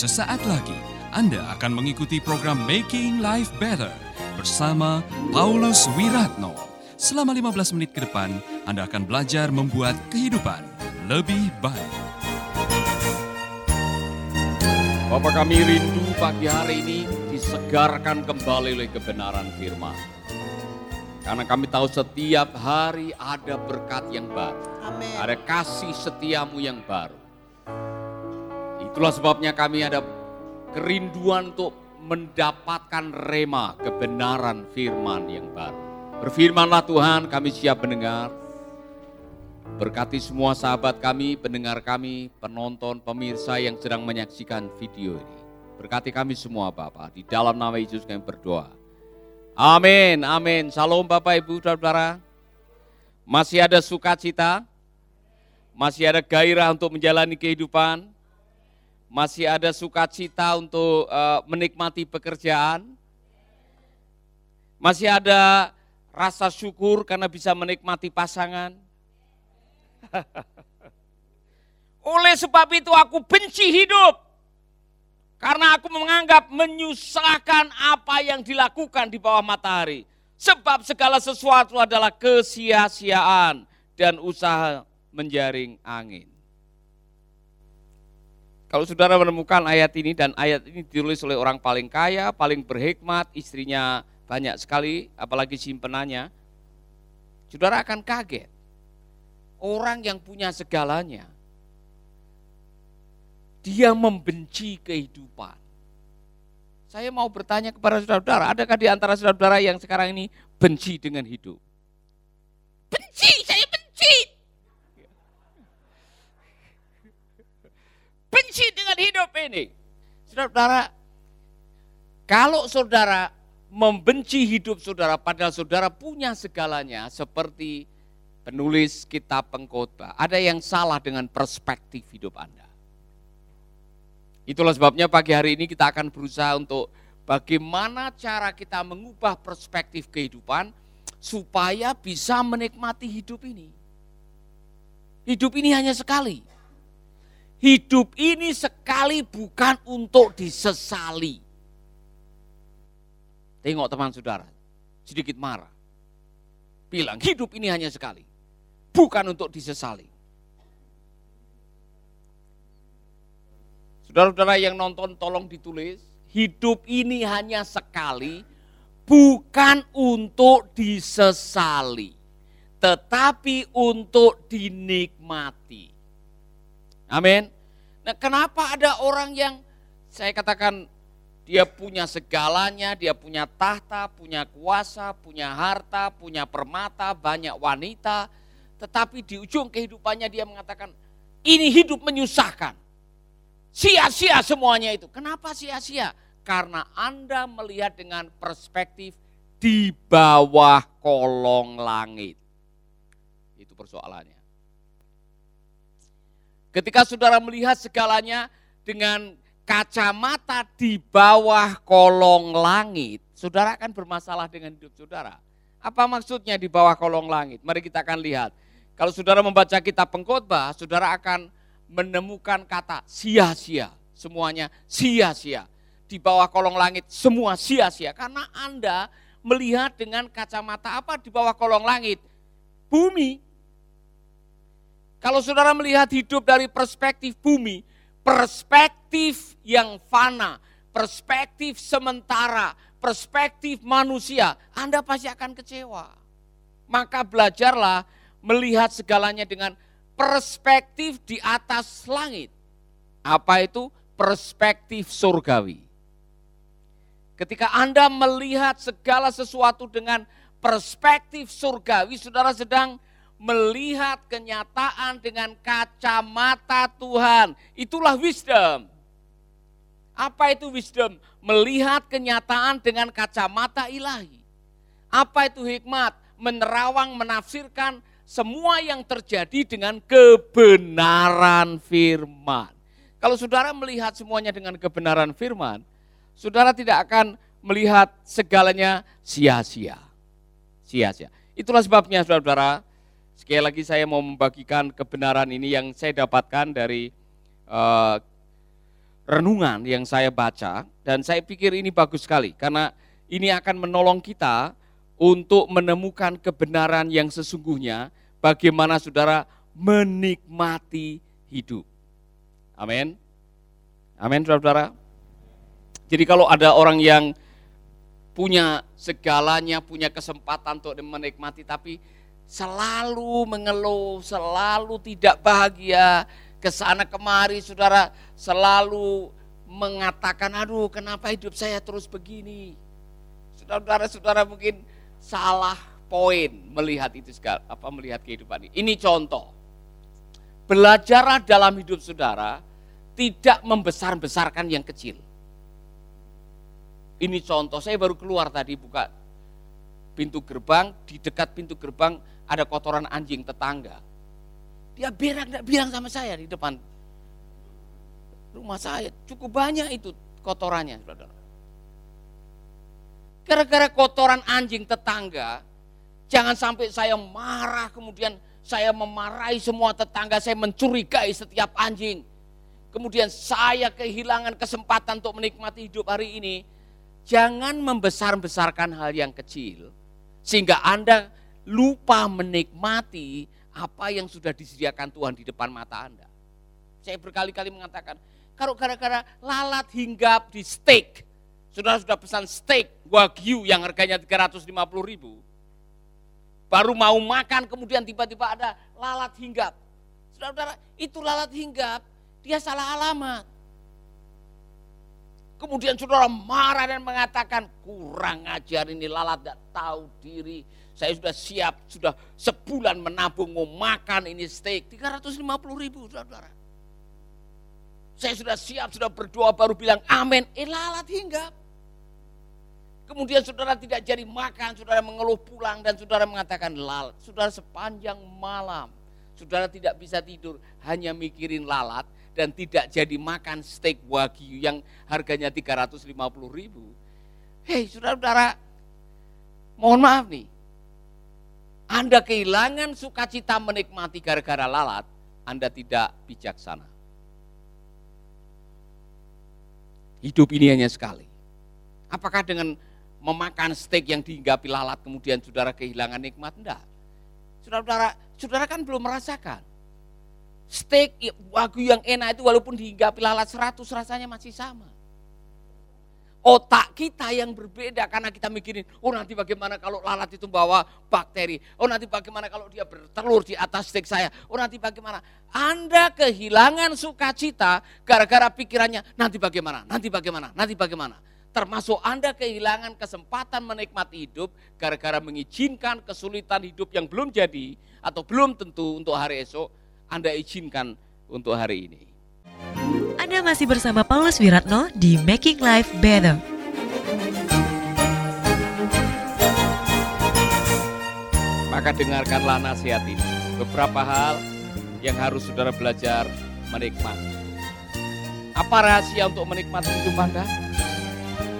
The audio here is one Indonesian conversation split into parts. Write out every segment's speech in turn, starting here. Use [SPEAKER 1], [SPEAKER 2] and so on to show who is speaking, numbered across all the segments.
[SPEAKER 1] Sesaat lagi Anda akan mengikuti program Making Life Better bersama Paulus Wiratno. Selama 15 menit ke depan, Anda akan belajar membuat kehidupan lebih baik.
[SPEAKER 2] Bapak kami rindu pagi hari ini disegarkan kembali oleh kebenaran firman. Karena kami tahu setiap hari ada berkat yang baru.
[SPEAKER 3] Amin.
[SPEAKER 2] Ada kasih setiamu yang baru. Itulah sebabnya kami ada kerinduan untuk mendapatkan rema kebenaran firman yang baru. Berfirmanlah Tuhan, kami siap mendengar. Berkati semua sahabat kami, pendengar kami, penonton, pemirsa yang sedang menyaksikan video ini. Berkati kami semua Bapak, di dalam nama Yesus kami berdoa. Amin, amin. Salam Bapak Ibu saudara. Masih ada sukacita, masih ada gairah untuk menjalani kehidupan, masih ada sukacita untuk uh, menikmati pekerjaan, masih ada rasa syukur karena bisa menikmati pasangan. Oleh sebab itu aku benci hidup. Karena aku menganggap menyusahkan apa yang dilakukan di bawah matahari. Sebab segala sesuatu adalah kesia-siaan dan usaha menjaring angin. Kalau saudara menemukan ayat ini dan ayat ini ditulis oleh orang paling kaya, paling berhikmat, istrinya banyak sekali, apalagi simpenannya, saudara akan kaget. Orang yang punya segalanya, dia membenci kehidupan. Saya mau bertanya kepada saudara-saudara, adakah di antara saudara-saudara yang sekarang ini benci dengan hidup? Benci, saya benci. Benci dengan hidup ini. Saudara-saudara, kalau saudara membenci hidup saudara padahal saudara punya segalanya seperti penulis kitab pengkhotbah, ada yang salah dengan perspektif hidup Anda. Itulah sebabnya pagi hari ini kita akan berusaha untuk bagaimana cara kita mengubah perspektif kehidupan supaya bisa menikmati hidup ini. Hidup ini hanya sekali. Hidup ini sekali bukan untuk disesali. Tengok teman saudara, sedikit marah. Bilang hidup ini hanya sekali. Bukan untuk disesali. Saudara-saudara yang nonton tolong ditulis, hidup ini hanya sekali, bukan untuk disesali, tetapi untuk dinikmati. Amin. Nah, kenapa ada orang yang saya katakan dia punya segalanya, dia punya tahta, punya kuasa, punya harta, punya permata, banyak wanita, tetapi di ujung kehidupannya dia mengatakan, ini hidup menyusahkan. Sia-sia semuanya itu. Kenapa sia-sia? Karena Anda melihat dengan perspektif di bawah kolong langit. Itu persoalannya. Ketika saudara melihat segalanya dengan kacamata di bawah kolong langit, saudara akan bermasalah dengan hidup saudara. Apa maksudnya di bawah kolong langit? Mari kita akan lihat. Kalau saudara membaca kitab pengkhotbah, saudara akan menemukan kata sia-sia. Semuanya sia-sia. Di bawah kolong langit semua sia-sia. Karena Anda melihat dengan kacamata apa di bawah kolong langit? Bumi. Kalau saudara melihat hidup dari perspektif bumi, perspektif yang fana, perspektif sementara, perspektif manusia, Anda pasti akan kecewa. Maka belajarlah melihat segalanya dengan perspektif di atas langit. Apa itu? Perspektif surgawi. Ketika Anda melihat segala sesuatu dengan perspektif surgawi, saudara sedang melihat kenyataan dengan kacamata Tuhan. Itulah wisdom. Apa itu wisdom? Melihat kenyataan dengan kacamata ilahi. Apa itu hikmat? Menerawang, menafsirkan semua yang terjadi dengan kebenaran firman. Kalau saudara melihat semuanya dengan kebenaran firman, saudara tidak akan melihat segalanya sia-sia. Sia-sia. Itulah sebabnya saudara-saudara, sekali lagi saya mau membagikan kebenaran ini yang saya dapatkan dari uh, renungan yang saya baca dan saya pikir ini bagus sekali karena ini akan menolong kita untuk menemukan kebenaran yang sesungguhnya bagaimana saudara menikmati hidup. Amin. Amin saudara-saudara. Jadi kalau ada orang yang punya segalanya, punya kesempatan untuk menikmati tapi selalu mengeluh, selalu tidak bahagia, ke sana kemari saudara selalu mengatakan aduh kenapa hidup saya terus begini. Saudara-saudara mungkin salah poin melihat itu segala, apa melihat kehidupan ini. Ini contoh. Belajarlah dalam hidup saudara tidak membesar-besarkan yang kecil. Ini contoh, saya baru keluar tadi buka pintu gerbang, di dekat pintu gerbang ada kotoran anjing tetangga. Dia berak tidak bilang sama saya di depan rumah saya. Cukup banyak itu kotorannya. Gara-gara kotoran anjing tetangga, jangan sampai saya marah kemudian saya memarahi semua tetangga, saya mencurigai setiap anjing. Kemudian saya kehilangan kesempatan untuk menikmati hidup hari ini. Jangan membesar-besarkan hal yang kecil. Sehingga Anda lupa menikmati apa yang sudah disediakan Tuhan di depan mata Anda. Saya berkali-kali mengatakan, kalau gara-gara lalat hinggap di steak, saudara sudah pesan steak wagyu yang harganya 350 ribu, baru mau makan kemudian tiba-tiba ada lalat hinggap. Saudara-saudara, itu lalat hinggap, dia salah alamat. Kemudian saudara marah dan mengatakan kurang ajar ini lalat tidak tahu diri. Saya sudah siap, sudah sebulan menabung mau makan ini steak 350 ribu saudara. Saya sudah siap, sudah berdoa baru bilang amin. Eh lalat hinggap. Kemudian saudara tidak jadi makan, saudara mengeluh pulang dan saudara mengatakan lalat. Saudara sepanjang malam, saudara tidak bisa tidur hanya mikirin lalat dan tidak jadi makan steak wagyu yang harganya 350 ribu. Hei saudara-saudara, mohon maaf nih. Anda kehilangan sukacita menikmati gara-gara lalat, Anda tidak bijaksana. Hidup ini hanya sekali. Apakah dengan memakan steak yang dihinggapi lalat kemudian saudara kehilangan nikmat? Enggak. Saudara-saudara, saudara kan belum merasakan steak wagyu yang enak itu walaupun dihinggapi lalat 100 rasanya masih sama. Otak kita yang berbeda karena kita mikirin, oh nanti bagaimana kalau lalat itu bawa bakteri, oh nanti bagaimana kalau dia bertelur di atas steak saya, oh nanti bagaimana. Anda kehilangan sukacita gara-gara pikirannya, nanti bagaimana, nanti bagaimana, nanti bagaimana. Termasuk Anda kehilangan kesempatan menikmati hidup gara-gara mengizinkan kesulitan hidup yang belum jadi atau belum tentu untuk hari esok anda izinkan untuk hari ini.
[SPEAKER 3] Anda masih bersama Paulus Wiratno di Making Life Better.
[SPEAKER 2] Maka dengarkanlah nasihat ini. Beberapa hal yang harus saudara belajar menikmati. Apa rahasia untuk menikmati hidup Anda?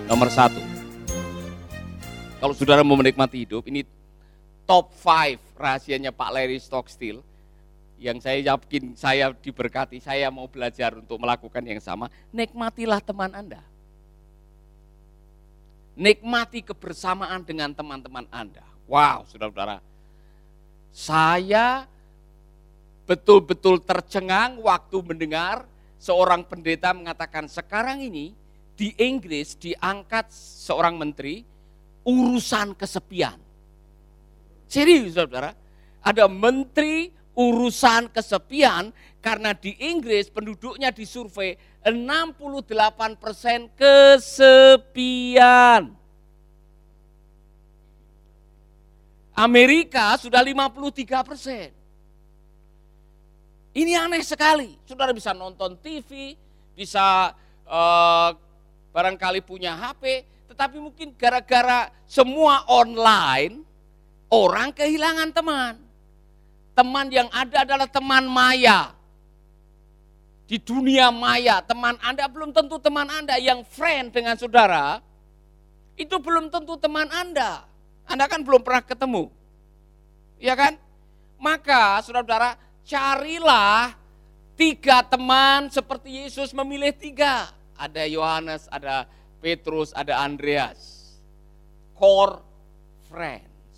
[SPEAKER 2] Nomor satu, kalau saudara mau menikmati hidup, ini top 5 rahasianya Pak Larry Stockstill yang saya yakin saya diberkati, saya mau belajar untuk melakukan yang sama, nikmatilah teman Anda. Nikmati kebersamaan dengan teman-teman Anda. Wow, saudara-saudara. Saya betul-betul tercengang waktu mendengar seorang pendeta mengatakan sekarang ini di Inggris diangkat seorang menteri urusan kesepian. Serius saudara, ada menteri urusan kesepian karena di Inggris penduduknya disurvei 68 persen kesepian. Amerika sudah 53 persen. Ini aneh sekali. Saudara bisa nonton TV, bisa uh, barangkali punya HP, tetapi mungkin gara-gara semua online, orang kehilangan teman teman yang ada adalah teman maya. Di dunia maya, teman Anda belum tentu teman Anda yang friend dengan saudara, itu belum tentu teman Anda. Anda kan belum pernah ketemu. Ya kan? Maka saudara-saudara, carilah tiga teman seperti Yesus memilih tiga. Ada Yohanes, ada Petrus, ada Andreas. Core friends.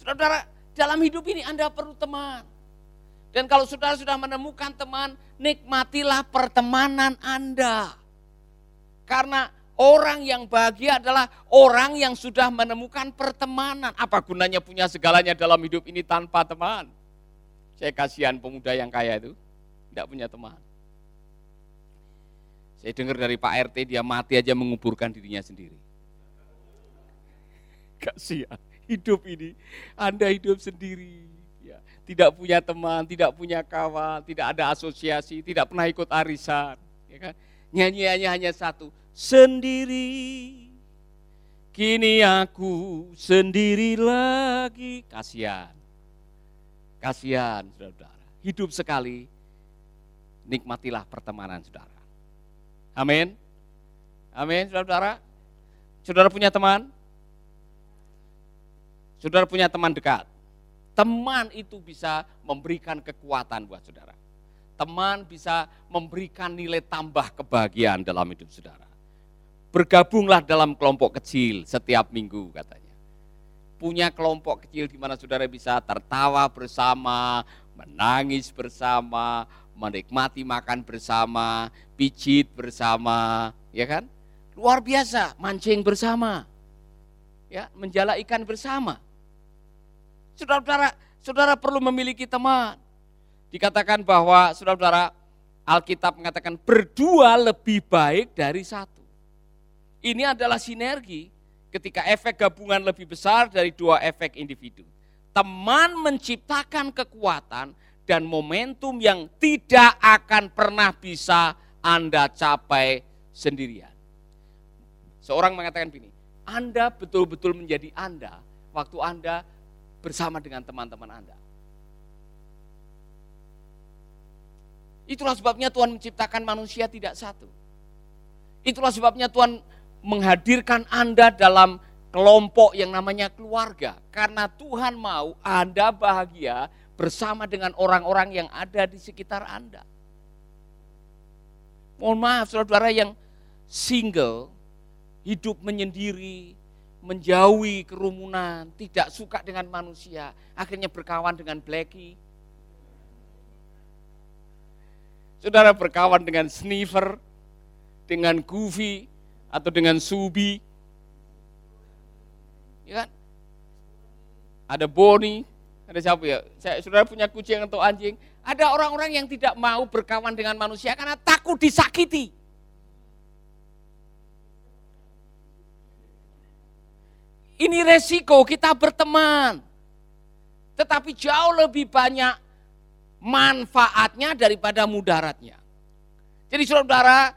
[SPEAKER 2] Saudara, dalam hidup ini Anda perlu teman. Dan kalau saudara sudah menemukan teman, nikmatilah pertemanan Anda. Karena orang yang bahagia adalah orang yang sudah menemukan pertemanan. Apa gunanya punya segalanya dalam hidup ini tanpa teman? Saya kasihan pemuda yang kaya itu, tidak punya teman. Saya dengar dari Pak RT dia mati aja menguburkan dirinya sendiri. Kasihan hidup ini, Anda hidup sendiri tidak punya teman, tidak punya kawan, tidak ada asosiasi, tidak pernah ikut arisan. Ya kan? Nyanyiannya hanya satu, sendiri. Kini aku sendiri lagi. Kasihan. Kasihan, saudara. Hidup sekali, nikmatilah pertemanan saudara. Amin. Amin, saudara. Saudara punya teman? Saudara punya teman dekat? Teman itu bisa memberikan kekuatan buat saudara. Teman bisa memberikan nilai tambah kebahagiaan dalam hidup saudara. Bergabunglah dalam kelompok kecil setiap minggu katanya. Punya kelompok kecil di mana saudara bisa tertawa bersama, menangis bersama, menikmati makan bersama, pijit bersama, ya kan? Luar biasa, mancing bersama. Ya, menjala ikan bersama. Saudara-saudara, saudara perlu memiliki teman. Dikatakan bahwa saudara-saudara Alkitab mengatakan berdua lebih baik dari satu. Ini adalah sinergi ketika efek gabungan lebih besar dari dua efek individu. Teman menciptakan kekuatan dan momentum yang tidak akan pernah bisa Anda capai sendirian. Seorang mengatakan begini, Anda betul-betul menjadi Anda waktu Anda bersama dengan teman-teman Anda. Itulah sebabnya Tuhan menciptakan manusia tidak satu. Itulah sebabnya Tuhan menghadirkan Anda dalam kelompok yang namanya keluarga. Karena Tuhan mau Anda bahagia bersama dengan orang-orang yang ada di sekitar Anda. Mohon maaf saudara-saudara yang single, hidup menyendiri, menjauhi kerumunan, tidak suka dengan manusia, akhirnya berkawan dengan Blacky. Saudara berkawan dengan Sniffer, dengan Goofy, atau dengan Subi. Ya kan? Ada Bonnie, ada siapa ya? Saya, saudara punya kucing atau anjing. Ada orang-orang yang tidak mau berkawan dengan manusia karena takut disakiti. Ini resiko kita berteman. Tetapi jauh lebih banyak manfaatnya daripada mudaratnya. Jadi saudara,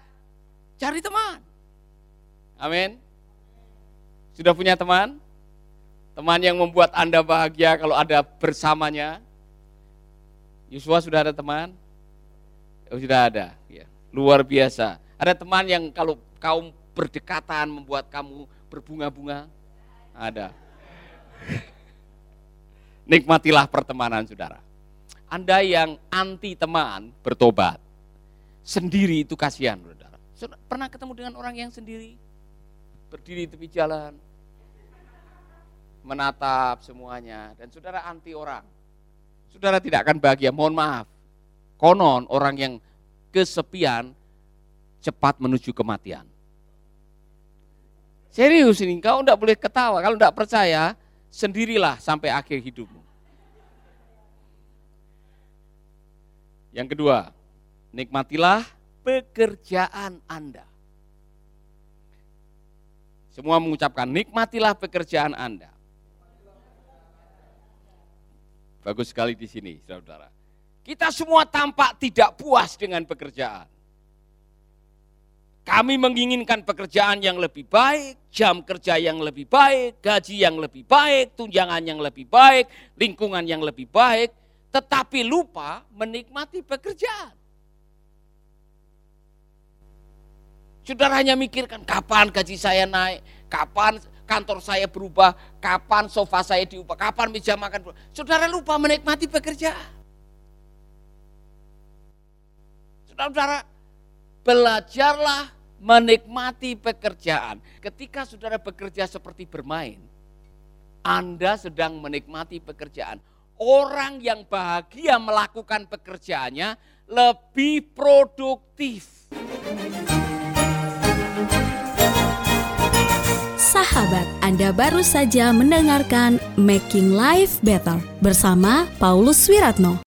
[SPEAKER 2] cari teman. Amin. Sudah punya teman? Teman yang membuat Anda bahagia kalau ada bersamanya. Yusua sudah ada teman? Oh, sudah ada. Ya. Luar biasa. Ada teman yang kalau kaum berdekatan membuat kamu berbunga-bunga. Ada. Nikmatilah pertemanan saudara. Anda yang anti teman bertobat. Sendiri itu kasihan saudara. Pernah ketemu dengan orang yang sendiri? Berdiri di tepi jalan. Menatap semuanya. Dan saudara anti orang. Saudara tidak akan bahagia. Mohon maaf. Konon orang yang kesepian cepat menuju kematian. Serius ini, kau tidak boleh ketawa. Kalau tidak percaya, sendirilah sampai akhir hidupmu. Yang kedua, nikmatilah pekerjaan Anda. Semua mengucapkan, nikmatilah pekerjaan Anda. Bagus sekali di sini, saudara. Kita semua tampak tidak puas dengan pekerjaan. Kami menginginkan pekerjaan yang lebih baik, jam kerja yang lebih baik, gaji yang lebih baik, tunjangan yang lebih baik, lingkungan yang lebih baik, tetapi lupa menikmati pekerjaan. Saudara hanya mikirkan kapan gaji saya naik, kapan kantor saya berubah, kapan sofa saya diubah, kapan meja makan berubah. Saudara lupa menikmati pekerjaan. Saudara, belajarlah menikmati pekerjaan. Ketika saudara bekerja seperti bermain, Anda sedang menikmati pekerjaan. Orang yang bahagia melakukan pekerjaannya lebih produktif.
[SPEAKER 4] Sahabat, Anda baru saja mendengarkan Making Life Better bersama Paulus Wiratno.